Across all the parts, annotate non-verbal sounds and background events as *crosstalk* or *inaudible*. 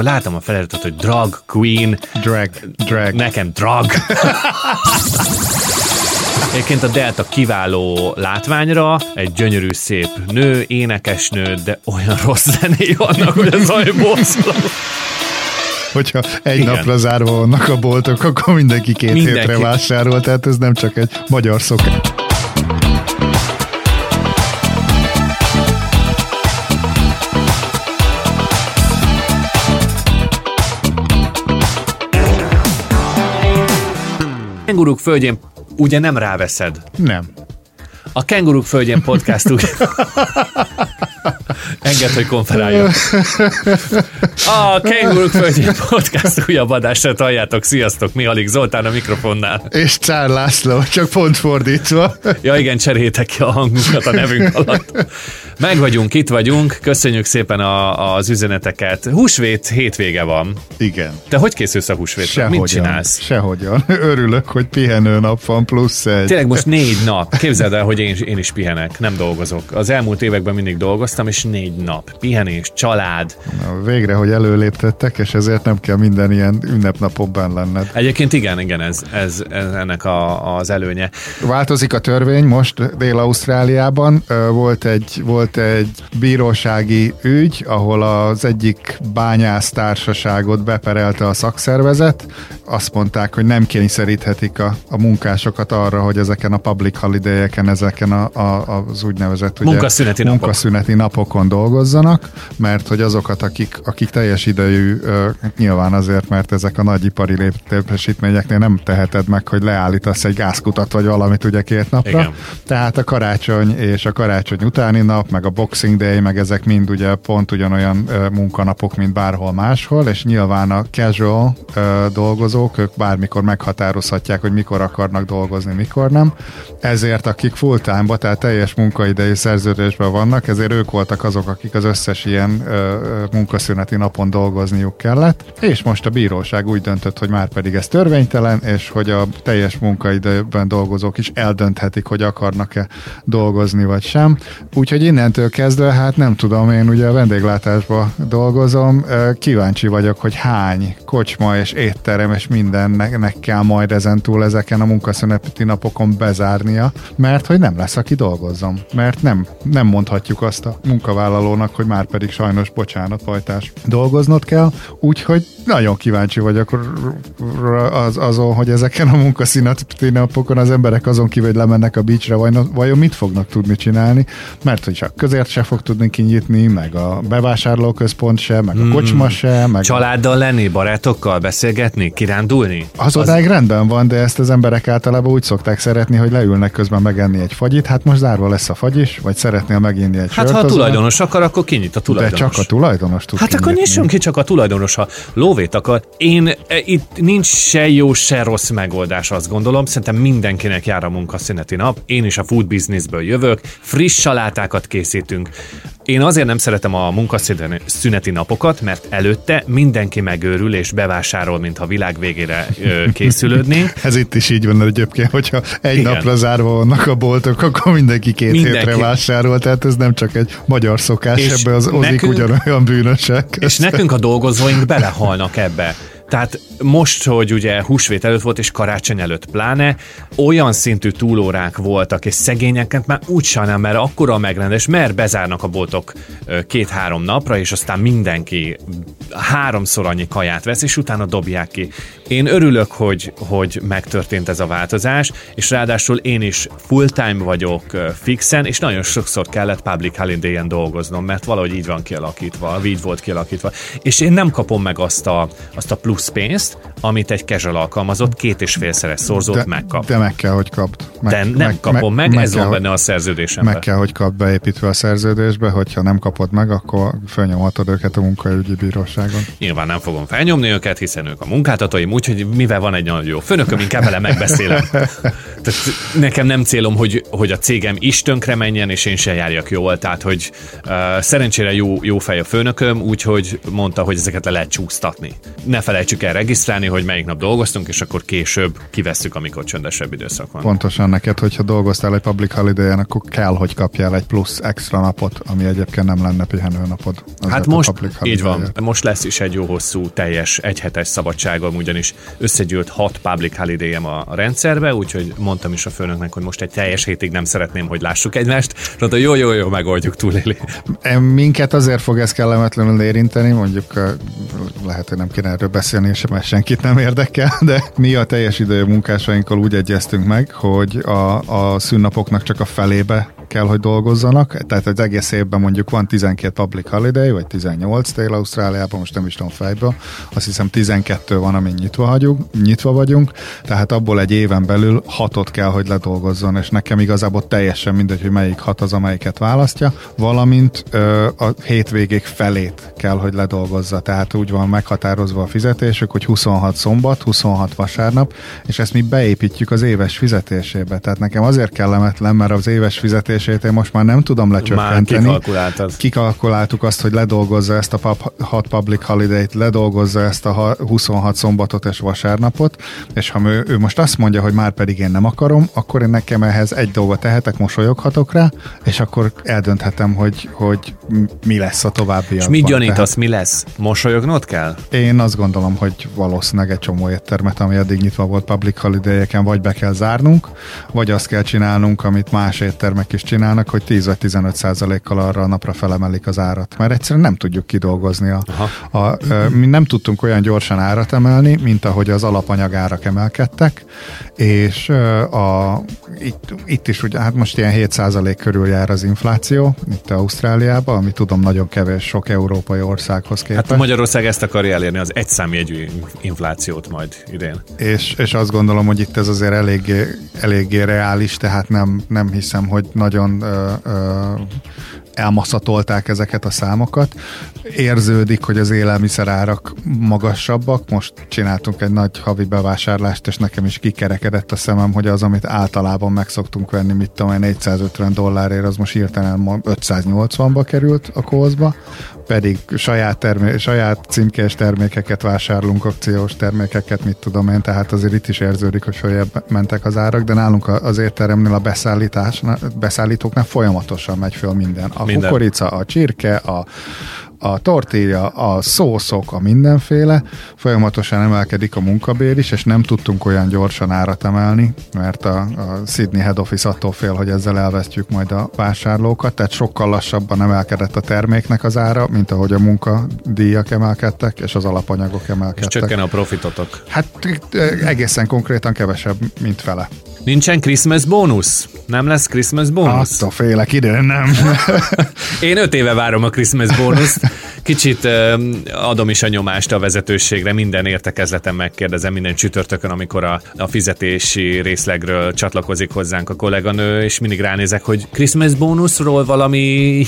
akkor látom a feliratot, hogy drag queen. Drag, drag. Nekem drag. *laughs* Egyébként a Delta kiváló látványra, egy gyönyörű szép nő, énekesnő, de olyan rossz zenéi vannak, hogy az ajból Hogyha egy Igen. napra zárva vannak a boltok, akkor mindenki két mindenki. hétre vásárol, tehát ez nem csak egy magyar szokás. Kenguruk földjén ugye nem ráveszed? Nem. A Kenguruk földjén podcast úgy... Enged, hogy konferáljon. A Kenguruk Földjén Podcast újabb adásra halljátok. Sziasztok, mi alig Zoltán a mikrofonnál. És Csár László, csak pont fordítva. Ja igen, cserétek ki a hangunkat a nevünk alatt. Meg vagyunk, itt vagyunk, köszönjük szépen a, az üzeneteket. Húsvét hétvége van. Igen. Te hogy készülsz a húsvétre? Sehogyan, Mit csinálsz? Sehogyan. *laughs* Örülök, hogy pihenő nap van, plusz egy. Tényleg most négy nap. Képzeld el, hogy én, én is pihenek, nem dolgozok. Az elmúlt években mindig dolgoztam, és négy nap. Pihenés, család. Na, végre, hogy előléptettek, és ezért nem kell minden ilyen ünnepnapon benn lenned. Egyébként igen, igen, ez, ez, ez ennek a, az előnye. Változik a törvény most Dél-Ausztráliában. Volt egy, volt volt egy bírósági ügy, ahol az egyik bányász társaságot beperelte a szakszervezet. Azt mondták, hogy nem kényszeríthetik a, a munkásokat arra, hogy ezeken a public holiday-eken, ezeken a, a, az úgynevezett ugye, munkaszüneti, munkaszüneti napok. napokon dolgozzanak, mert hogy azokat, akik, akik teljes idejű, nyilván azért, mert ezek a nagyipari létesítményeknél nem teheted meg, hogy leállítasz egy gázkutat vagy valamit ugye két napra. Igen. Tehát a karácsony és a karácsony utáni nap, meg meg a Boxing Day, meg ezek mind ugye pont ugyanolyan munkanapok, mint bárhol máshol, és nyilván a casual dolgozók, ők bármikor meghatározhatják, hogy mikor akarnak dolgozni, mikor nem. Ezért akik full time-ba, tehát teljes munkaidei szerződésben vannak, ezért ők voltak azok, akik az összes ilyen munkaszüneti napon dolgozniuk kellett, és most a bíróság úgy döntött, hogy már pedig ez törvénytelen, és hogy a teljes munkaidőben dolgozók is eldönthetik, hogy akarnak-e dolgozni vagy sem. Úgyhogy innen innentől kezdve, hát nem tudom, én ugye a vendéglátásba dolgozom, kíváncsi vagyok, hogy hány kocsma és étterem és mindennek kell majd ezentúl ezeken a munkaszüneti napokon bezárnia, mert hogy nem lesz, aki dolgozzon. Mert nem, nem mondhatjuk azt a munkavállalónak, hogy már pedig sajnos, bocsánat, pajtás, dolgoznod kell, úgyhogy nagyon kíváncsi vagyok az, azon, hogy ezeken a munkaszüneti napokon az emberek azon kívül, hogy lemennek a beachre, vajon mit fognak tudni csinálni, mert hogy csak közért se fog tudni kinyitni, meg a bevásárlóközpont se, meg a hmm. kocsma se. Meg Családdal lenni, barátokkal beszélgetni, kirándulni? Az, az odáig rendben van, de ezt az emberek általában úgy szokták szeretni, hogy leülnek közben megenni egy fagyit. Hát most zárva lesz a fagy is, vagy szeretnél meginni egy Hát sört, ha a tulajdonos akar, akkor kinyit a tulajdonos. De csak a tulajdonos tud Hát kinyitni. akkor nyissunk ki csak a tulajdonos, ha lóvét akar. Én e, itt nincs se jó, se rossz megoldás, azt gondolom. Szerintem mindenkinek jár a munkaszüneti nap. Én is a food businessből jövök. Friss salátákat készítünk. Én azért nem szeretem a munkaszüneti napokat, mert előtte mindenki megőrül és bevásárol, mintha világ végére ö, *laughs* készülődnénk. Ez itt is így van egyébként, hogyha egy Igen. napra zárva vannak a boltok, akkor mindenki két mindenki. hétre vásárol, tehát ez nem csak egy magyar szokás, és ebbe az ozik nekünk, ugyanolyan bűnösek. És nekünk a dolgozóink belehalnak ebbe. Tehát most, hogy ugye húsvét előtt volt, és karácsony előtt pláne, olyan szintű túlórák voltak, és szegényeket már úgy sajnálom, mert akkora a megrendes, mert bezárnak a boltok két-három napra, és aztán mindenki háromszor annyi kaját vesz, és utána dobják ki. Én örülök, hogy, hogy megtörtént ez a változás, és ráadásul én is full-time vagyok fixen, és nagyon sokszor kellett public holiday-en dolgoznom, mert valahogy így van kialakítva, így volt kialakítva. És én nem kapom meg azt a, azt a plusz plusz pénzt, amit egy casual alkalmazott két és félszeres szorzót de, megkap. De meg kell, hogy kapd. Meg, de nem meg, kapom meg, meg ez van benne a szerződésemben. Meg kell, hogy kapd beépítve a szerződésbe, hogyha nem kapod meg, akkor felnyomhatod őket a munkaügyi bíróságon. Nyilván nem fogom felnyomni őket, hiszen ők a munkáltatóim, úgyhogy mivel van egy nagyon jó főnököm, inkább vele megbeszélem. *laughs* Tehát nekem nem célom, hogy, hogy a cégem is tönkre menjen, és én se járjak jól. Tehát, hogy uh, szerencsére jó, jó fej a főnököm, úgyhogy mondta, hogy ezeket le lehet csúsztatni. Ne felejtsük el regisztrálni, hogy melyik nap dolgoztunk, és akkor később kivesszük, amikor csöndesebb időszak van. Pontosan neked, hogyha dolgoztál egy public holiday akkor kell, hogy kapjál egy plusz extra napot, ami egyébként nem lenne pihenőnapod. Hát most így van, most lesz is egy jó hosszú, teljes, egyhetes szabadságom, ugyanis összegyűlt hat public holiday a rendszerbe, úgyhogy mondtam is a főnöknek, hogy most egy teljes hétig nem szeretném, hogy lássuk egymást. Mondta, jó, jó, jó, megoldjuk, túléli. Minket azért fog ez kellemetlenül érinteni, mondjuk lehet, hogy nem kéne erről beszélni, és mert senkit nem érdekel, de mi a teljes idő munkásainkkal úgy egyeztünk meg, hogy a, a szünnapoknak csak a felébe kell, hogy dolgozzanak, tehát az egész évben mondjuk van 12 public holiday, vagy 18 tél Ausztráliában, most nem is tudom fejből, azt hiszem 12 van, amin nyitva, hagyunk, nyitva vagyunk, tehát abból egy éven belül hatot kell, hogy ledolgozzon, és nekem igazából teljesen mindegy, hogy melyik hat az, amelyiket választja, valamint ö, a hétvégék felét kell, hogy ledolgozza, tehát úgy van meghatározva a fizetésük, hogy 26 szombat, 26 vasárnap, és ezt mi beépítjük az éves fizetésébe. Tehát nekem azért kellemetlen, mert az éves fizetését én most már nem tudom lecsökkenteni. Már kikalkuláltad. Kikalkuláltuk azt, hogy ledolgozza ezt a pub, public holiday-t, ledolgozza ezt a 26 szombatot és vasárnapot, és ha ő, ő most azt mondja, hogy már pedig én nem akarom, akkor én nekem ehhez egy dolgot tehetek, mosolyoghatok rá, és akkor eldönthetem, hogy, hogy mi lesz a további. És mit gyanítasz, mi lesz? Mosolyognod kell? Én azt gondolom, hogy valószínűleg egy csomó éttermet, ami eddig nyitva volt public holiday vagy be kell zárnunk, vagy azt kell csinálnunk, amit más éttermek is csinálnak, hogy 10 vagy 15 százalékkal arra a napra felemelik az árat. Mert egyszerűen nem tudjuk kidolgozni. A, a, a, mi nem tudtunk olyan gyorsan árat emelni, mint ahogy az alapanyagárak emelkedtek, és a, itt, itt is ugye, hát most ilyen 7 százalék körül jár az infláció, itt Ausztráliában, ami tudom nagyon kevés sok európai országhoz képest. Hát Magyarország ezt akarja elérni, az egyszámjegyű inflációt majd idén. És, és azt gondolom, hogy itt ez azért eléggé, eléggé reális, tehát nem, nem hiszem, hogy nagyon ö, ö, elmaszatolták ezeket a számokat. Érződik, hogy az élelmiszerárak magasabbak. Most csináltunk egy nagy havi bevásárlást, és nekem is kikerekedett a szemem, hogy az, amit általában meg szoktunk venni, mit tudom 450 dollárért, az most hirtelen 580-ba került a kózba, pedig saját, termé- saját címkés termékeket vásárlunk, akciós termékeket, mit tudom én, tehát azért itt is érződik, hogy följebb mentek az árak, de nálunk az étteremnél a beszállítás, beszállítóknál folyamatosan megy föl minden. A minden. kukorica, a csirke, a, a tortilla, a szószok, a mindenféle, folyamatosan emelkedik a munkabér is, és nem tudtunk olyan gyorsan árat emelni, mert a, a Sydney Head Office attól fél, hogy ezzel elvesztjük majd a vásárlókat, tehát sokkal lassabban emelkedett a terméknek az ára, mint ahogy a munkadíjak emelkedtek, és az alapanyagok emelkedtek. És csökken a profitotok. Hát egészen konkrétan kevesebb, mint fele. Nincsen Christmas bónusz? Nem lesz Christmas bónusz? Attól félek, idén nem. *laughs* Én öt éve várom a Christmas bónuszt. Kicsit adom is a nyomást a vezetőségre, minden értekezleten megkérdezem, minden csütörtökön, amikor a, a fizetési részlegről csatlakozik hozzánk a kolléganő, és mindig ránézek, hogy Christmas bónuszról valami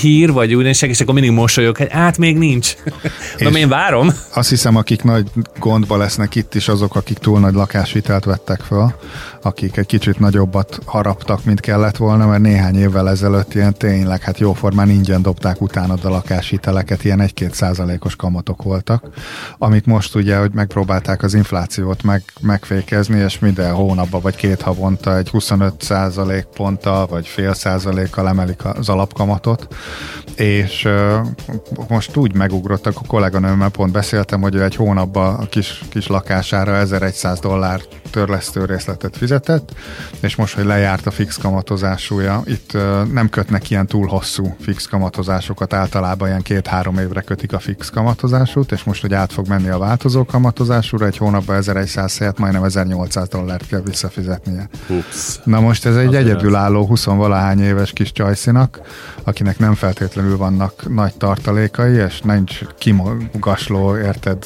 hír, vagy újdonság, és akkor mindig mosolyog, hogy át még nincs. *laughs* Na, én várom. Azt hiszem, akik nagy gondba lesznek itt is, azok, akik túl nagy lakáshitelt vettek föl, akik egy kicsit nagyobbat haraptak, mint kellett volna, mert néhány évvel ezelőtt ilyen tényleg, hát jóformán ingyen dobták utána a lakáshiteleket, ilyen egy 2 százalékos kamatok voltak, amit most ugye, hogy megpróbálták az inflációt meg, megfékezni, és minden hónapban vagy két havonta egy 25 százalék ponttal, vagy fél százalékkal emelik az alapkamatot, és uh, most úgy megugrottak, a kolléganőmmel pont beszéltem, hogy egy hónapban a kis, kis lakására 1100 dollár törlesztő részletet fizetett, és most, hogy lejárt a fix kamatozásúja, itt nem kötnek ilyen túl hosszú fix kamatozásokat, általában ilyen két-három évre kötik a fix kamatozásút, és most, hogy át fog menni a változó kamatozásúra, egy hónapban 1100 helyett majdnem 1800 dollárt kell visszafizetnie. Ups. Na most ez egy az egyedülálló 20-valahány éves kis csajszinak, akinek nem feltétlenül vannak nagy tartalékai, és nincs kimagasló, érted,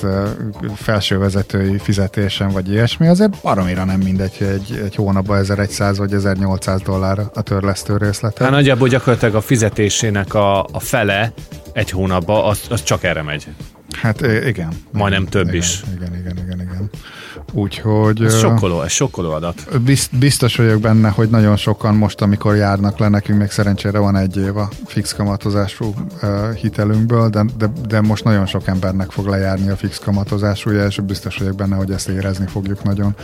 felsővezetői fizetésen, vagy ilyesmi, azért baromira nem mindegy, hogy egy, egy hónapban 1100 vagy 1800 dollár a törlesztő részlete. Hát nagyjából gyakorlatilag a fizetésének a, a fele egy hónapban, az, az csak erre megy. Hát igen. Majdnem több igen, is. Igen, igen, igen, igen. Úgyhogy... Ez sokkoló, ez sokkoló adat. Biztos vagyok benne, hogy nagyon sokan most, amikor járnak le, nekünk még szerencsére van egy év a fix kamatozású hitelünkből, de, de, de most nagyon sok embernek fog lejárni a fix kamatozású, és biztos vagyok benne, hogy ezt érezni fogjuk nagyon,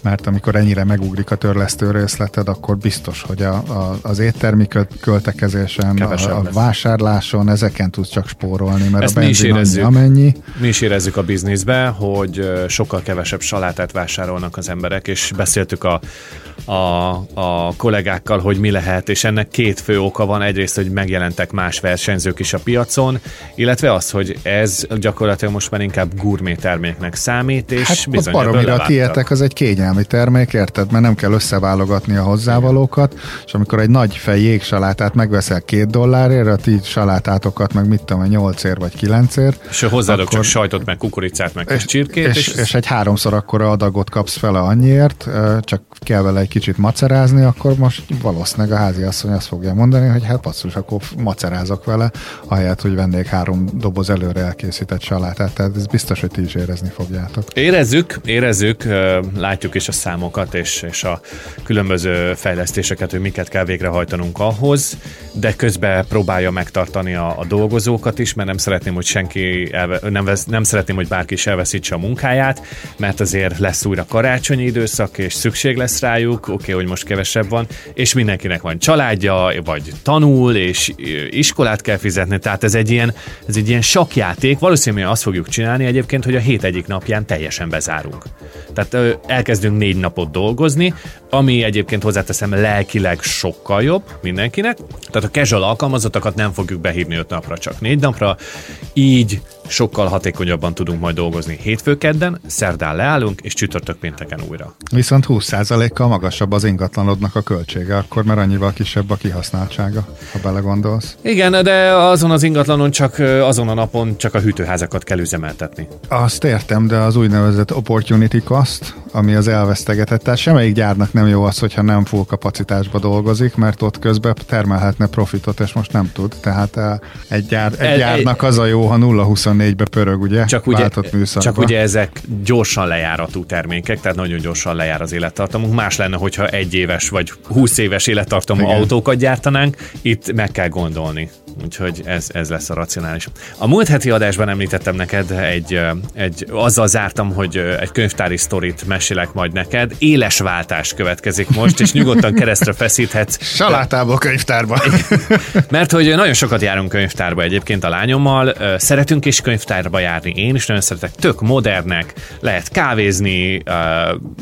mert amikor ennyire megugrik a törlesztő részleted, akkor biztos, hogy a, a, az éttermi költekezésen, a, a vásárláson, ezeken tudsz csak spórolni, mert Ezt a benzin amennyi. Mi is érezzük a bizniszbe, hogy sokkal kevesebb salátát vásárolnak az emberek, és beszéltük a, a, a kollégákkal, hogy mi lehet, és ennek két fő oka van. Egyrészt, hogy megjelentek más versenyzők is a piacon, illetve az, hogy ez gyakorlatilag most már inkább gourmet terméknek számít, és hát bizony a baromira tietek az egy kényelmi termék, érted? Mert nem kell összeválogatni a hozzávalókat, és amikor egy nagy fej jégsalátát megveszel két dollárért, a ti salátátokat meg mit tudom, nyolcért vagy kilencért. És hozzáadok akkor... csak sajtot, meg kukoricát, meg és, csirkét. És, és, és, egy háromszor akkora adagot kapsz fele annyiért, csak kell vele egy kicsit macerázni, akkor most valószínűleg a házi asszony azt fogja mondani, hogy hát passzus, akkor macerázok vele, ahelyett, hogy vennék három doboz előre elkészített salátát. Tehát ez biztos, hogy ti is érezni fogjátok. Érezzük, érezzük, látjuk is a számokat és, és a különböző fejlesztéseket, hogy miket kell végrehajtanunk ahhoz, de közben próbálja megtartani a, a dolgozókat is, mert nem szeretném, hogy senki nem, vesz, nem szeretném, hogy bárki is elveszítse a munkáját, mert azért lesz újra karácsonyi időszak, és szükség lesz rájuk, oké, okay, hogy most kevesebb van, és mindenkinek van családja, vagy tanul, és iskolát kell fizetni, tehát ez egy ilyen, ez egy ilyen sakjáték, valószínűleg azt fogjuk csinálni egyébként, hogy a hét egyik napján teljesen bezárunk. Tehát elkezdünk négy napot dolgozni, ami egyébként hozzáteszem lelkileg sokkal jobb mindenkinek, tehát a casual alkalmazottakat nem fogjuk behívni öt napra, csak négy napra, így sokkal hatékonyabban tudunk majd dolgozni hétfő-kedden, szerdán leállunk, és csütörtök pénteken újra. Viszont 20%-kal magasabb az ingatlanodnak a költsége, akkor mert annyival kisebb a kihasználtsága, ha belegondolsz. Igen, de azon az ingatlanon csak azon a napon csak a hűtőházakat kell üzemeltetni. Azt értem, de az úgynevezett opportunity cost, ami az elvesztegetett, tehát semmelyik gyárnak nem jó az, hogyha nem full kapacitásba dolgozik, mert ott közben termelhetne profitot, és most nem tud. Tehát egy, gyár, egy gyárnak az a jó, ha 0-24-be pörög, ugye? Csak ugye, csak ugye ezek gyorsan lejáratú termékek, tehát nagyon gyorsan lejár az élettartamunk. Más lenne, hogyha egy éves vagy 20 éves élettartamú Igen. autókat gyártanánk, itt meg kell gondolni. Úgyhogy ez, ez lesz a racionális. A múlt heti adásban említettem neked egy, egy azzal zártam, hogy egy könyvtári sztorit mesélek majd neked. Éles váltás következik most, és nyugodtan keresztre feszíthetsz. *laughs* Salátába könyvtárba. Mert hogy nagyon sokat járunk könyvtárba egyébként a lányommal, szeretünk is könyvtárba járni, én is nagyon szeretek, tök modernek, lehet kávézni,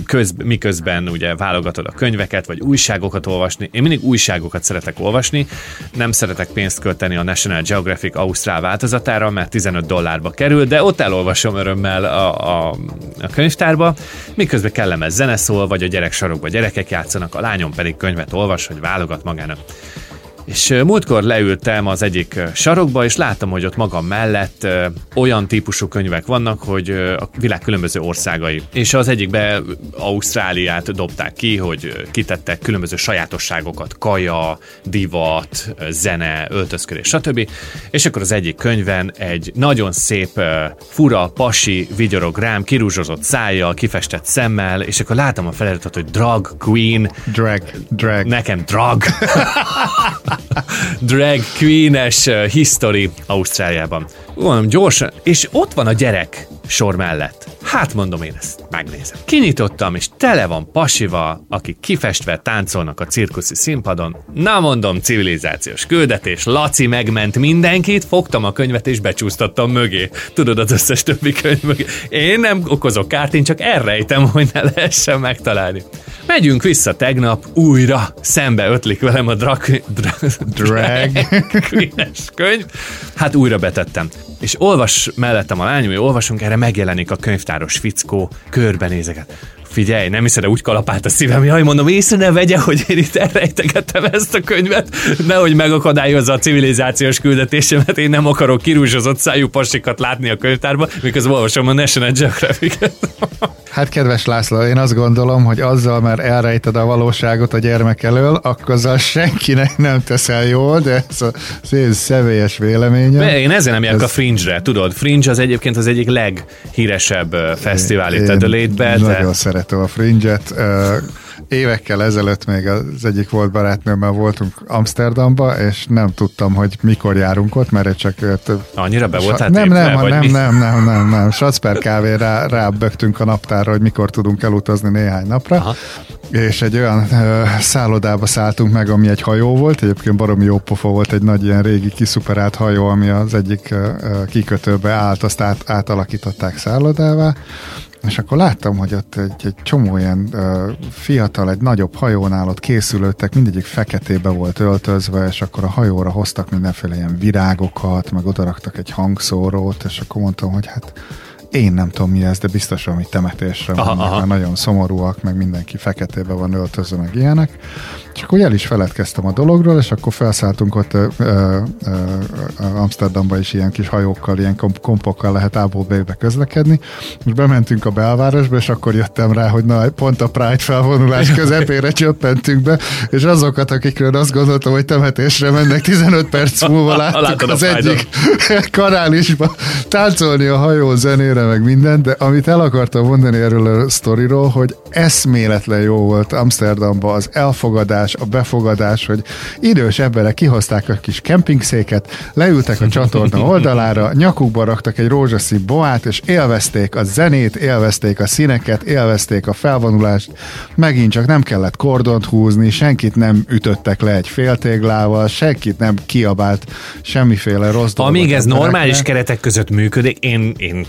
köz, miközben ugye válogatod a könyveket, vagy újságokat olvasni. Én mindig újságokat szeretek olvasni, nem szeretek pénzt költeni a National Geographic Ausztrál változatára, mert 15 dollárba kerül, de ott elolvasom örömmel a, a, a könyvtárba, miközben kellemes zene szól, vagy a gyerek sarokba gyerekek játszanak, a lányom pedig könyvet olvas, hogy válogat magának. És múltkor leültem az egyik sarokba, és láttam, hogy ott magam mellett olyan típusú könyvek vannak, hogy a világ különböző országai. És az egyikbe Ausztráliát dobták ki, hogy kitettek különböző sajátosságokat, kaja, divat, zene, öltözködés, stb. És akkor az egyik könyven egy nagyon szép, fura, pasi vigyorog rám, kirúzsozott szájjal, kifestett szemmel, és akkor látom a feliratot, hogy drag queen. Drag, drag. Nekem drag. *laughs* drag queen-es uh, history Ausztráliában. Mondom, gyorsan, és ott van a gyerek sor mellett. Hát mondom, én ezt megnézem. Kinyitottam, és tele van pasival, akik kifestve táncolnak a cirkuszi színpadon. Na mondom, civilizációs küldetés, Laci megment mindenkit, fogtam a könyvet és becsúsztattam mögé. Tudod, az összes többi könyv mögé. Én nem okozok kárt, én csak elrejtem, hogy ne lehessen megtalálni. Megyünk vissza tegnap, újra szembe ötlik velem a drag... *laughs* drag, drag. könyv. Hát újra betettem. És olvas mellettem a lányom, hogy olvasunk, erre megjelenik a könyvtáros fickó, körbenézeket. Figyelj, nem hiszed, úgy kalapált a szívem, jaj, mondom, észre ne vegye, hogy én itt elrejtegettem ezt a könyvet, nehogy megakadályozza a civilizációs küldetésemet, én nem akarok kirúzsozott szájú pasikat látni a könyvtárba, miközben olvasom a National Geographic-et. Hát kedves László, én azt gondolom, hogy azzal már elrejted a valóságot a gyermek elől, akkor azzal senkinek nem teszel jól, de ez az én személyes véleményem. De én ezen nem járok ez... a Fringe-re, tudod? Fringe az egyébként az egyik leghíresebb fesztivál itt Adelaide-be. Nagyon de... szeretem a Fringe-et. Évekkel ezelőtt még az egyik volt barátnőmmel voltunk Amsterdamba, és nem tudtam, hogy mikor járunk ott, mert csak... Annyira be voltál nem, nem, nem, nem, nem, nem, nem, nem. Sacper kávé rá, rábögtünk a naptára, hogy mikor tudunk elutazni néhány napra, Aha. és egy olyan ö, szállodába szálltunk meg, ami egy hajó volt, egyébként baromi jó pofa volt, egy nagy ilyen régi kiszuperált hajó, ami az egyik ö, kikötőbe állt, azt át, átalakították szállodává, és akkor láttam, hogy ott egy, egy csomó ilyen uh, fiatal, egy nagyobb hajónál ott készülődtek, mindegyik feketébe volt öltözve, és akkor a hajóra hoztak mindenféle ilyen virágokat, meg odaraktak egy hangszórót, és akkor mondtam, hogy hát én nem tudom mi ez, de biztos valami temetésre aha, van, aha. nagyon szomorúak, meg mindenki feketébe van öltözve, meg ilyenek. És akkor el is feledkeztem a dologról, és akkor felszálltunk ott ö, ö, ö, Amsterdamba is ilyen kis hajókkal, ilyen komp- kompokkal lehet A-ból B-be közlekedni. És bementünk a belvárosba, és akkor jöttem rá, hogy na, pont a Pride felvonulás közepére csöppentünk be, és azokat, akikről azt gondoltam, hogy temetésre mennek, 15 perc múlva *laughs* láttuk az egyik *laughs* karálisba táncolni a hajó zenére, meg minden, de amit el akartam mondani erről a sztoriról, hogy eszméletlen jó volt Amsterdamba az elfogadás, a befogadás, hogy idős emberek kihozták a kis kempingszéket, leültek a csatorna oldalára, nyakukba raktak egy rózsaszín boát, és élvezték a zenét, élvezték a színeket, élvezték a felvonulást, megint csak nem kellett kordont húzni, senkit nem ütöttek le egy féltéglával, senkit nem kiabált semmiféle rossz. Amíg ez normális keretek között működik, én, én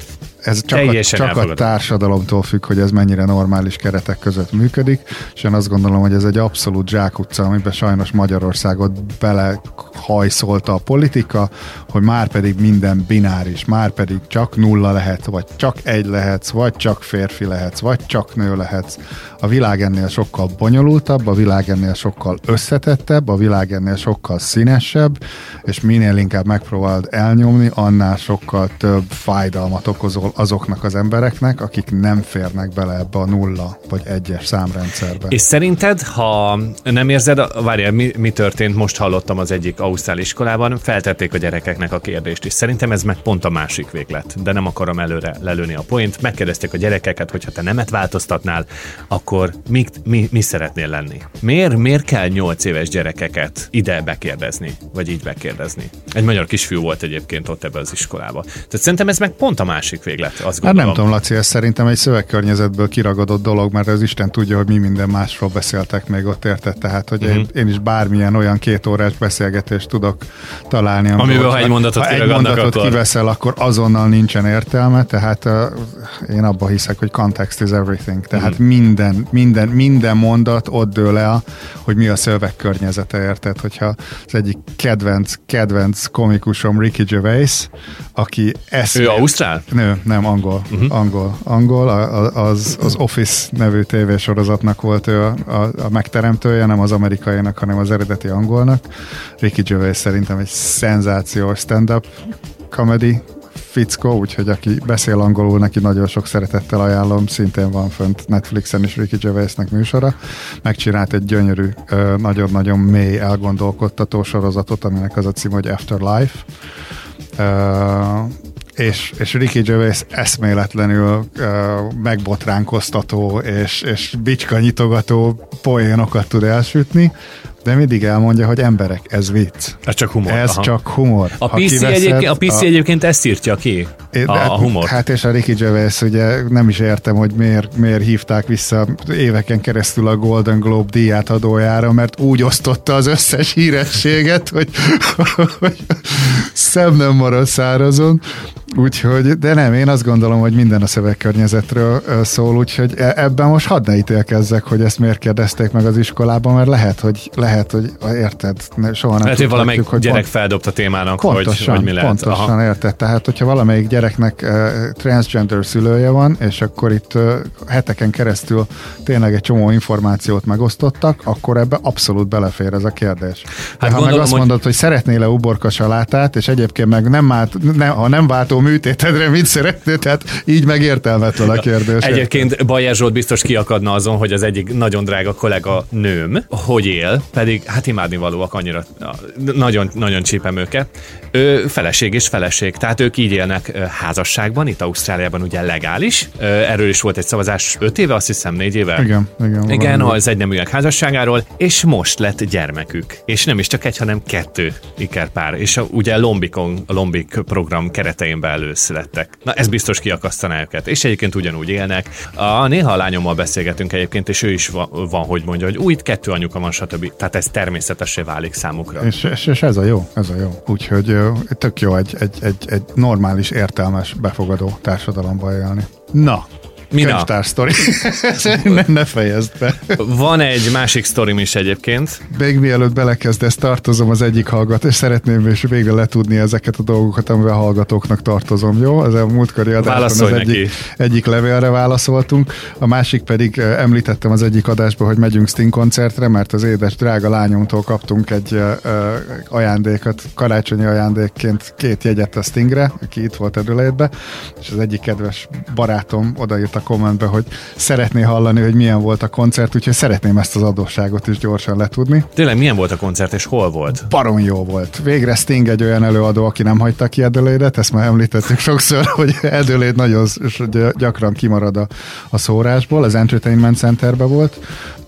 ez csak, a, csak a társadalomtól függ, hogy ez mennyire normális keretek között működik, és én azt gondolom, hogy ez egy abszolút zsákutca, amiben sajnos Magyarországot belehajszolta a politika, hogy már pedig minden bináris, már pedig csak nulla lehet, vagy csak egy lehetsz, vagy csak férfi lehetsz, vagy csak nő lehetsz. A világ ennél sokkal bonyolultabb, a világ ennél sokkal összetettebb, a világ ennél sokkal színesebb, és minél inkább megpróbálod elnyomni, annál sokkal több fájdalmat okozol azoknak az embereknek, akik nem férnek bele ebbe a nulla vagy egyes számrendszerbe. És szerinted, ha nem érzed, várjál, mi, mi történt, most hallottam az egyik ausztrál iskolában, feltették a gyerekeknek a kérdést, és szerintem ez meg pont a másik véglet, de nem akarom előre lelőni a point. Megkérdezték a gyerekeket, hogy ha te nemet változtatnál, akkor mi, mi, mi szeretnél lenni? Miért, miért kell 8 éves gyerekeket ide bekérdezni, vagy így bekérdezni? Egy magyar kisfiú volt egyébként ott ebbe az iskolába. Tehát szerintem ez meg pont a másik véglet élet, azt Hát nem tudom, Laci, ez szerintem egy szövegkörnyezetből kiragadott dolog, mert az Isten tudja, hogy mi minden másról beszéltek még ott, érted? Tehát, hogy uh-huh. én, én, is bármilyen olyan két órás beszélgetést tudok találni. Amiben, ha egy mondatot, ha egy mondatot akkor... kiveszel, akkor azonnal nincsen értelme, tehát uh, én abba hiszek, hogy context is everything. Tehát uh-huh. minden, minden, minden mondat ott dől el, hogy mi a szövegkörnyezete, érted? Hogyha az egyik kedvenc, kedvenc komikusom Ricky Gervais, aki ezt... Ő Ausztrál? Nő, nem, angol. Uh-huh. Angol. Angol, az, az Office nevű tévésorozatnak volt ő a, a, a megteremtője, nem az amerikainak, hanem az eredeti angolnak. Ricky Gervais szerintem egy szenzációs stand-up comedy fickó, úgyhogy aki beszél angolul, neki nagyon sok szeretettel ajánlom, szintén van fönt Netflixen is Ricky Gervaisnek műsora. Megcsinált egy gyönyörű, nagyon-nagyon mély elgondolkodtató sorozatot, aminek az a cím, hogy Afterlife és, és Ricky Gervais eszméletlenül uh, megbotránkoztató és, és bicska nyitogató poénokat tud elsütni, de mindig elmondja, hogy emberek, ez vicc. Ez csak humor. Ez aha. csak humor. A PC, kiveszed, egyébként, a PC a... egyébként ezt írtja ki, a, a humor. Hát és a Ricky Gervais, ugye nem is értem, hogy miért, miért hívták vissza éveken keresztül a Golden Globe díját adójára, mert úgy osztotta az összes hírességet, hogy, hogy szem nem marad szárazon. Úgyhogy, de nem, én azt gondolom, hogy minden a szövegkörnyezetről szól, úgyhogy e, ebben most hadd ne ítélkezzek, hogy ezt miért kérdezték meg az iskolában, mert lehet, hogy, lehet, hogy érted, soha nem Lehet, hogy valamelyik hogy gyerek pont, feldobta témának, pontosan, hogy, hogy mi lehet. Pontosan, Aha. érted. Tehát, hogyha valamelyik gyereknek uh, transgender szülője van, és akkor itt uh, heteken keresztül tényleg egy csomó információt megosztottak, akkor ebbe abszolút belefér ez a kérdés. Hát ha gondolom, meg azt mondod, hogy, hogy szeretnél-e uborka salátát, és egyébként meg nem vált, ne, ha nem váltó műtétedre mit szeretnél, tehát így megértelmetlen a kérdés. Egyébként Bajer Zsolt biztos kiakadna azon, hogy az egyik nagyon drága kollega nőm, hogy él, pedig hát imádni valóak annyira, nagyon, nagyon csípem őket. Ő feleség és feleség, tehát ők így élnek házasságban, itt Ausztráliában ugye legális. Erről is volt egy szavazás 5 éve, azt hiszem 4 éve. Igen, igen. Igen, az egyneműek házasságáról, és most lett gyermekük. És nem is csak egy, hanem kettő ikerpár. És a, ugye Lombikon, a Lombik program keretein belül születtek. Na ez biztos kiakasztaná őket. És egyébként ugyanúgy élnek. A, néha a lányommal beszélgetünk egyébként, és ő is van, van hogy mondja, hogy úgy kettő anyuka van, stb. Tehát ez természetesé válik számukra. És, és, és ez a jó, ez a jó. Úgyhogy tök jó egy, egy, egy, egy normális, értelmes, befogadó társadalomba élni. Na, Mina. Könyvtár sztori. *laughs* ne, ne fejezd be. Van egy másik sztorim is egyébként. Még mielőtt belekezdesz, tartozom az egyik hallgat, és szeretném és végre letudni ezeket a dolgokat, amivel a hallgatóknak tartozom, jó? Az a múltkori adásban az egyik, egyik levélre válaszoltunk, a másik pedig eh, említettem az egyik adásban, hogy megyünk Sting koncertre, mert az édes drága lányomtól kaptunk egy uh, ajándékot, karácsonyi ajándékként két jegyet a Stingre, aki itt volt Edülétbe, és az egyik kedves barátom odaírt a kommentbe, hogy szeretné hallani, hogy milyen volt a koncert, úgyhogy szeretném ezt az adósságot is gyorsan letudni. Tényleg milyen volt a koncert, és hol volt? Barom jó volt. Végre Sting egy olyan előadó, aki nem hagyta ki Adelaide-et, ezt már említettük sokszor, *laughs* hogy Adelaide nagyon gyakran kimarad a, a szórásból, az Entertainment Centerbe volt,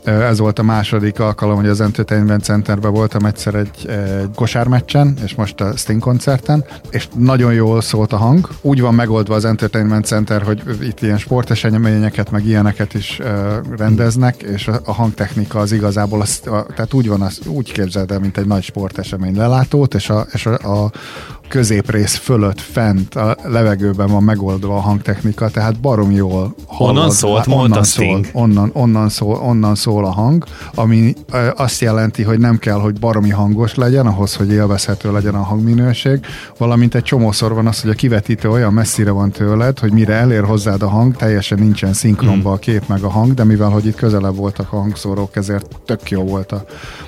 ez volt a második alkalom, hogy az Entertainment Centerben voltam egyszer egy, egy kosármeccsen, és most a Sting koncerten, és nagyon jól szólt a hang. Úgy van megoldva az Entertainment Center, hogy itt ilyen sporteseményeket, meg ilyeneket is rendeznek, és a hangtechnika az igazából, az, a, tehát úgy van, az, úgy képzeld el, mint egy nagy sportesemény lelátót, és a, és a, a középrész fölött, fent, a levegőben van megoldva a hangtechnika, tehát barom jól hallod. Onnan szólt, onnan szól, onnan, onnan, szól, onnan szól a hang, ami azt jelenti, hogy nem kell, hogy baromi hangos legyen, ahhoz, hogy élvezhető legyen a hangminőség, valamint egy csomószor van az, hogy a kivetítő olyan messzire van tőled, hogy mire elér hozzád a hang, teljesen nincsen szinkronba a kép meg a hang, de mivel, hogy itt közelebb voltak a hangszórók, ezért tök jó volt a,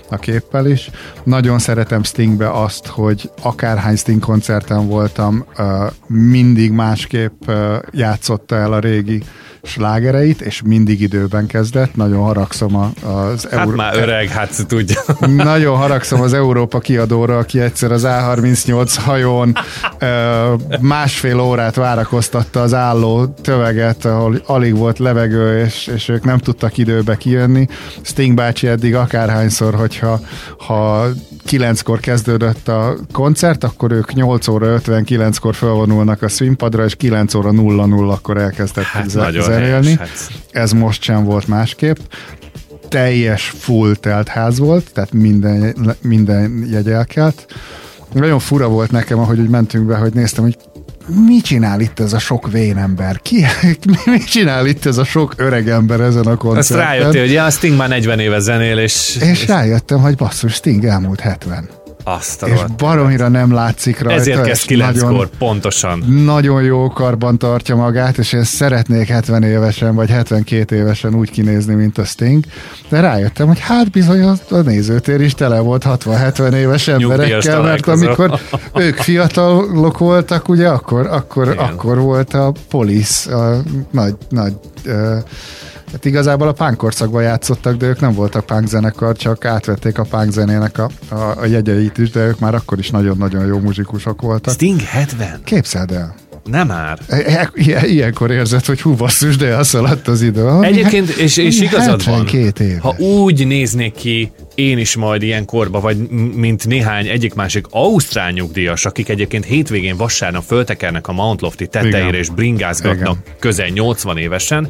a képpel is. Nagyon szeretem Stingbe azt, hogy akárhány Sting koncerten voltam, mindig másképp játszotta el a régi slágereit, és mindig időben kezdett. Nagyon haragszom az... Hát Euró... már öreg, hát tudja. *laughs* Nagyon haragszom az Európa kiadóra, aki egyszer az A38 hajón másfél órát várakoztatta az álló töveget, ahol alig volt levegő, és, és ők nem tudtak időbe kijönni. Sting bácsi eddig akárhányszor, hogyha ha kilenckor kezdődött a koncert, akkor ők 8 óra 59-kor felvonulnak a színpadra, és 9 óra 00 akkor elkezdett hát zenélni. Hát. Ez most sem volt másképp teljes full telt ház volt, tehát minden, minden jegy elkelt. Nagyon fura volt nekem, ahogy úgy mentünk be, hogy néztem, hogy mi csinál itt ez a sok vén ember? Ki, *laughs* mi csinál itt ez a sok öreg ember ezen a koncerten? Ezt rájöttél, hogy ja, Sting már 40 éve zenél, és... És rájöttem, hogy basszus, Sting elmúlt 70. Azt a és baromira nem látszik rajta. Ezért kezd kilenckor, pontosan. Nagyon jó karban tartja magát, és én szeretnék 70 évesen, vagy 72 évesen úgy kinézni, mint a Sting, de rájöttem, hogy hát bizony a nézőtér is tele volt 60-70 éves emberekkel, mert amikor ők fiatalok voltak, ugye, akkor, akkor, akkor volt a police, a nagy, nagy uh, Hát igazából a punk korszakban játszottak, de ők nem voltak punk zenekar, csak átvették a punk zenének a, a, a jegyeit is, de ők már akkor is nagyon-nagyon jó muzsikusok voltak. Sting 70? Képzeld el. Nem már. E, e, ilyen, ilyenkor érzed, hogy hú basszus, de elszaladt az idő. Egyébként, és, és igazad van, éves. ha úgy néznék ki én is majd ilyen korba, vagy mint néhány egyik-másik ausztrál nyugdíjas, akik egyébként hétvégén vasárnap föltekernek a Mount Lofty tetejére Igen. és bringázgatnak Igen. közel 80 évesen,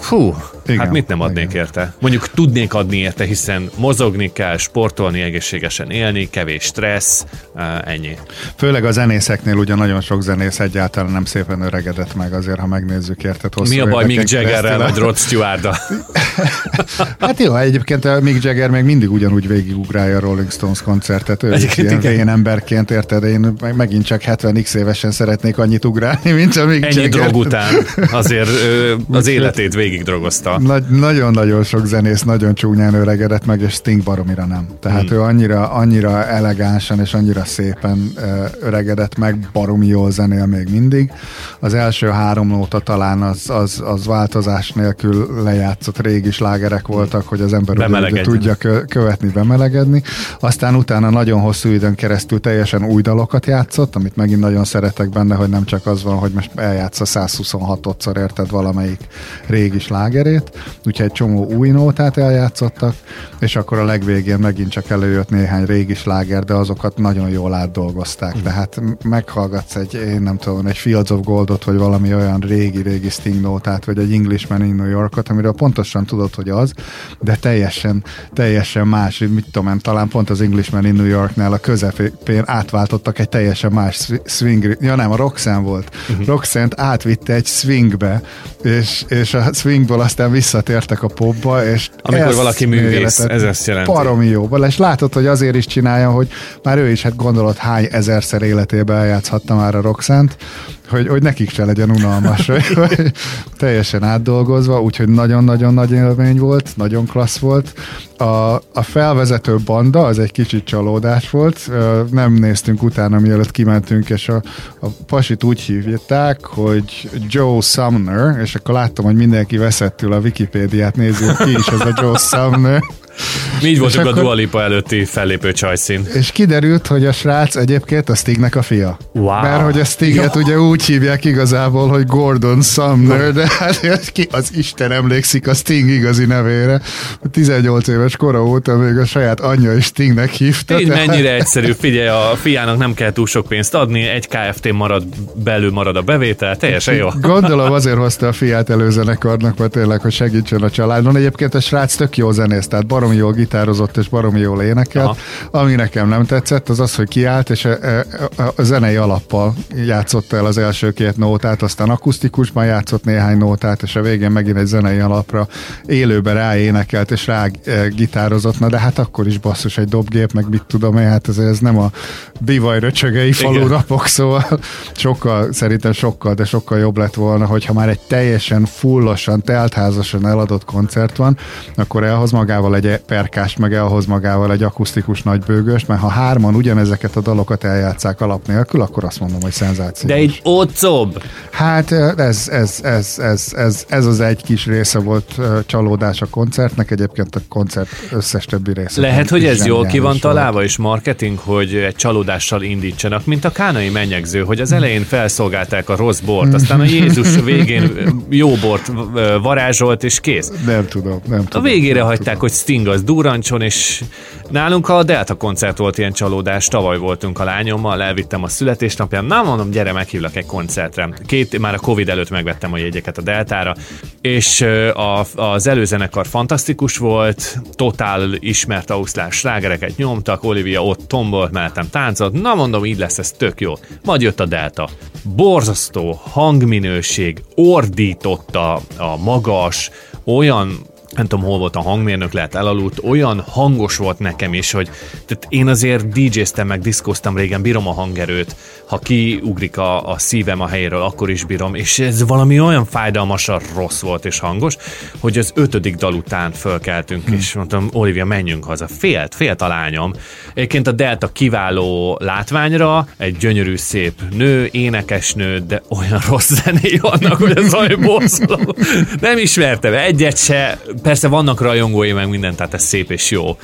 Fú, Igen, hát mit nem adnék igen. érte? Mondjuk tudnék adni érte, hiszen mozogni kell, sportolni, egészségesen élni, kevés stressz, ennyi. Főleg a zenészeknél ugye nagyon sok zenész egyáltalán nem szépen öregedett meg, azért ha megnézzük érted hosszú Mi a baj Mick Jaggerrel vagy Rod stewart *laughs* Hát jó, egyébként a Mick Jagger még mindig ugyanúgy végigugrálja a Rolling Stones koncertet. Ő is ilyen vén emberként, érted? Én megint csak 70x évesen szeretnék annyit ugrálni, mint a Mick Ennyi Jagger. drog után azért az életét végig drogozta. Nagy, nagyon-nagyon sok zenész nagyon csúnyán öregedett meg, és Sting baromira nem. Tehát hmm. ő annyira, annyira elegánsan és annyira szépen öregedett meg, baromi jól zenél még mindig. Az első három nóta talán az, az, az változás nélkül lejátszott régi slágerek voltak, hogy az ember ugye tudja követni, bemelegedni. Aztán utána nagyon hosszú időn keresztül teljesen új dalokat játszott, amit megint nagyon szeretek benne, hogy nem csak az van, hogy most eljátsza 126-szor érted valamelyik régi slágerét, úgyhogy egy csomó új nótát eljátszottak, és akkor a legvégén megint csak előjött néhány régi sláger, de azokat nagyon jól átdolgozták. Mm. Tehát meghallgatsz egy, én nem tudom, egy Fields of Goldot, vagy valami olyan régi-régi Sting nótát, vagy egy Englishman in New Yorkot, amiről pontosan tudod, hogy az, de teljesen, teljesen más, mit tudom én, talán pont az Englishman in New Yorknál a közepén átváltottak egy teljesen más swing, ja nem, a Roxanne volt. Uh-huh. Roxanne átvitte egy swingbe, és, és a swingból aztán visszatértek a popba, és Amikor valaki művész, ez ezt jelenti. Paromi jó. És látod, hogy azért is csinálja, hogy már ő is, hát gondolod, hány ezerszer életében eljátszhatta már a Roxant, hogy, hogy nekik se legyen unalmas, hogy teljesen átdolgozva, úgyhogy nagyon-nagyon nagy élmény volt, nagyon klassz volt. A, a felvezető banda az egy kicsit csalódás volt, nem néztünk utána, mielőtt kimentünk, és a, a pasit úgy hívják, hogy Joe Sumner, és akkor láttam, hogy mindenki veszettül a Wikipédiát nézzük ki is ez a Joe Sumner. Mi így voltunk akkor, a Dua Lipa előtti fellépő csajszín. És kiderült, hogy a srác egyébként a Stignek a fia. Wow. Mert hogy a Stiget ja. ugye úgy hívják igazából, hogy Gordon Sumner, de hát ki az Isten emlékszik a Sting igazi nevére. 18 éves kora óta még a saját anyja is Stingnek hívta. Így tehát... mennyire egyszerű, figyelj, a fiának nem kell túl sok pénzt adni, egy KFT marad, belül marad a bevétel, teljesen jó. Gondolom azért hozta a fiát előzenekarnak, mert tényleg, hogy segítsen a családon. Egyébként a srác tök jó zenész, tehát baromi jól gitározott és baromi jól énekelt. Aha. Ami nekem nem tetszett, az az, hogy kiállt, és a, a, a zenei alappal játszott el az első két nótát, aztán akusztikusban játszott néhány nótát, és a végén megint egy zenei alapra élőben ráénekelt, és rá e, gitározott, na de hát akkor is basszus egy dobgép, meg mit tudom én, hát ez, ez nem a bivaj röcsögei falu napok, szóval sokkal, szerintem sokkal, de sokkal jobb lett volna, hogyha már egy teljesen fullosan, teltházasan eladott koncert van, akkor elhoz magával egy perkás, meg elhoz magával egy akusztikus nagybőgős, mert ha hárman ugyanezeket a dalokat eljátszák alap nélkül, akkor azt mondom, hogy szenzáció. De egy ocob! Hát ez, ez, ez, ez, ez, ez az egy kis része volt csalódás a koncertnek, egyébként a koncert összes többi része. Lehet, hogy ez jól ki van találva, és marketing, hogy egy csalódással indítsanak, mint a kánai menyegző, hogy az elején felszolgálták a rossz bort, aztán a Jézus végén jó bort varázsolt, és kész. Nem tudom, nem tudom. A végére nem hagyták, tudom. hogy Sting az durancson, és nálunk a Delta koncert volt ilyen csalódás, tavaly voltunk a lányommal, elvittem a születésnapján, na mondom, gyere, meghívlak egy koncertre. Két, már a Covid előtt megvettem a jegyeket a Deltára, és a, az előzenekar fantasztikus volt, totál ismert ausztrál slágereket nyomtak, Olivia ott tombolt, mellettem táncolt, na mondom, így lesz ez tök jó. Majd jött a Delta. Borzasztó hangminőség, ordította a magas, olyan nem tudom, hol volt a hangmérnök, lehet elaludt, olyan hangos volt nekem is, hogy tehát én azért DJ-ztem meg, diszkoztam régen, bírom a hangerőt, ha kiugrik a, a szívem a helyéről, akkor is bírom, és ez valami olyan fájdalmasan rossz volt és hangos, hogy az ötödik dal után fölkeltünk, hmm. és mondtam, Olivia, menjünk haza. Félt, félt a lányom. Egyébként a Delta kiváló látványra, egy gyönyörű szép nő, énekesnő, de olyan rossz zené vannak, hogy ez olyan borzalom. Nem ismertem egyet se, persze vannak rajongói meg minden, tehát ez szép és jó,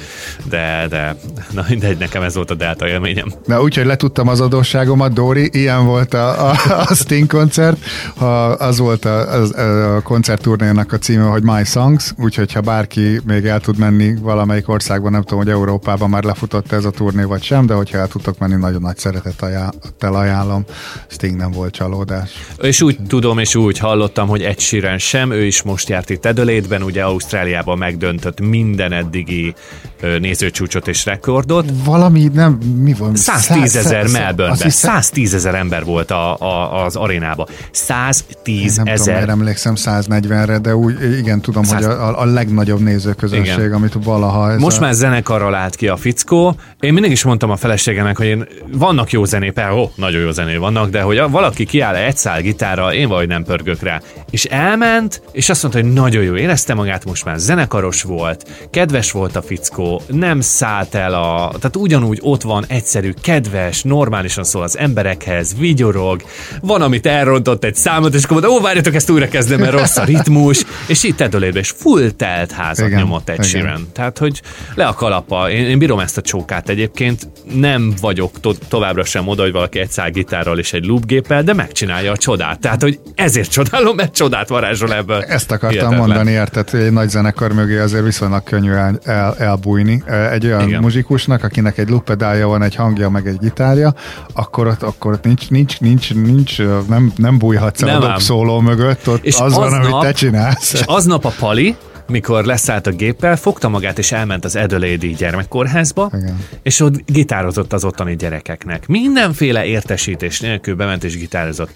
de, de na mindegy, nekem ez volt a Delta élményem. Na úgyhogy letudtam az adósságomat, Dori, ilyen volt a, a, a Sting koncert, ha az volt a, a, a koncertturnénak a címe, hogy My Songs, úgyhogy ha bárki még el tud menni valamelyik országban, nem tudom, hogy Európában már lefutott ez a turné vagy sem, de hogyha el tudtok menni, nagyon nagy szeretet ajánl, ajánlom. Sting nem volt csalódás. És úgy tudom, és úgy hallottam, hogy egy síren sem, ő is most járt itt Edelétben, ugye Ausztráliában megdöntött minden eddigi nézőcsúcsot és rekordot. Valami nem, mi van? 110 ezer Melbourne-ben. 110 ezer ember volt a, a, az arénába. 110 nem ezer. Tudom, emlékszem 140-re, de úgy igen tudom, 100... hogy a, a legnagyobb nézőközönség, igen. amit valaha... Ez Most a... már zenekarral állt ki a fickó. Én mindig is mondtam a feleségemnek, hogy én, vannak jó zenék, ó, nagyon jó zené vannak, de hogy valaki kiáll egy szál gitárra, én vagy nem pörgök rá. És elment, és azt mondta, hogy nagyon jó érezte magát, most már zenekaros volt, kedves volt a fickó, nem szállt el a... Tehát ugyanúgy ott van, egyszerű, kedves, normálisan szól az emberekhez, vigyorog, van, amit elrontott egy számot, és akkor mondta, ó, várjatok, ezt újra kezdem, mert rossz a ritmus, és itt Edolérbe, és full telt házat igen, nyomott egy Sheeran. Tehát, hogy le a kalapa. Én, én bírom ezt a csókát egyébként, nem vagyok to- továbbra sem oda, hogy valaki egy szál gitárral és egy loopgéppel, de megcsinálja a csodát. Tehát, hogy ezért csodálom, mert csodát varázsol ebből. Ezt akartam Hihetetlen. mondani, érted, hogy egy nagy zenekar mögé azért viszonylag könnyű el, el, elbújni. Egy olyan Igen. muzsikusnak, akinek egy loopedálja van, egy hangja, meg egy gitárja, akkor ott, akkor ott nincs, nincs, nincs, nincs, nem, nem bújhatsz nem a szóló mögött, ott és az van, amit te csinálsz. És aznap a Pali, mikor leszállt a géppel, fogta magát és elment az Adelaide gyermekkórházba, Igen. és ott gitározott az ottani gyerekeknek. Mindenféle értesítés nélkül bement és gitározott.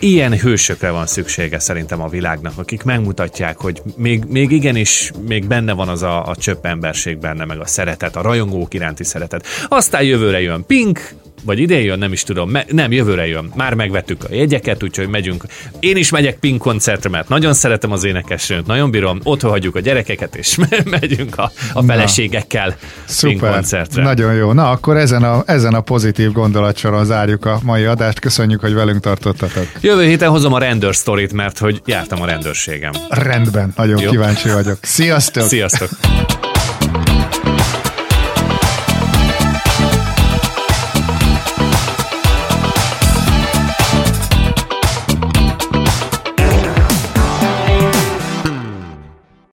Ilyen hősökre van szüksége szerintem a világnak, akik megmutatják, hogy még, még igenis, még benne van az a, a csöpp emberség benne, meg a szeretet, a rajongók iránti szeretet. Aztán jövőre jön Pink, vagy idén jön, nem is tudom, me- nem, jövőre jön. Már megvettük a jegyeket, úgyhogy megyünk. Én is megyek Pink koncertre, mert nagyon szeretem az énekesnőt, nagyon bírom, ott hagyjuk a gyerekeket, és *laughs* megyünk a, a feleségekkel Na, Pink koncertre. Nagyon jó. Na, akkor ezen a, ezen a pozitív gondolatsoron zárjuk a mai adást. Köszönjük, hogy velünk tartottatok. Jövő héten hozom a rendőr sztorit, mert hogy jártam a rendőrségem. Rendben, nagyon jó. kíváncsi vagyok. Sziasztok! Sziasztok!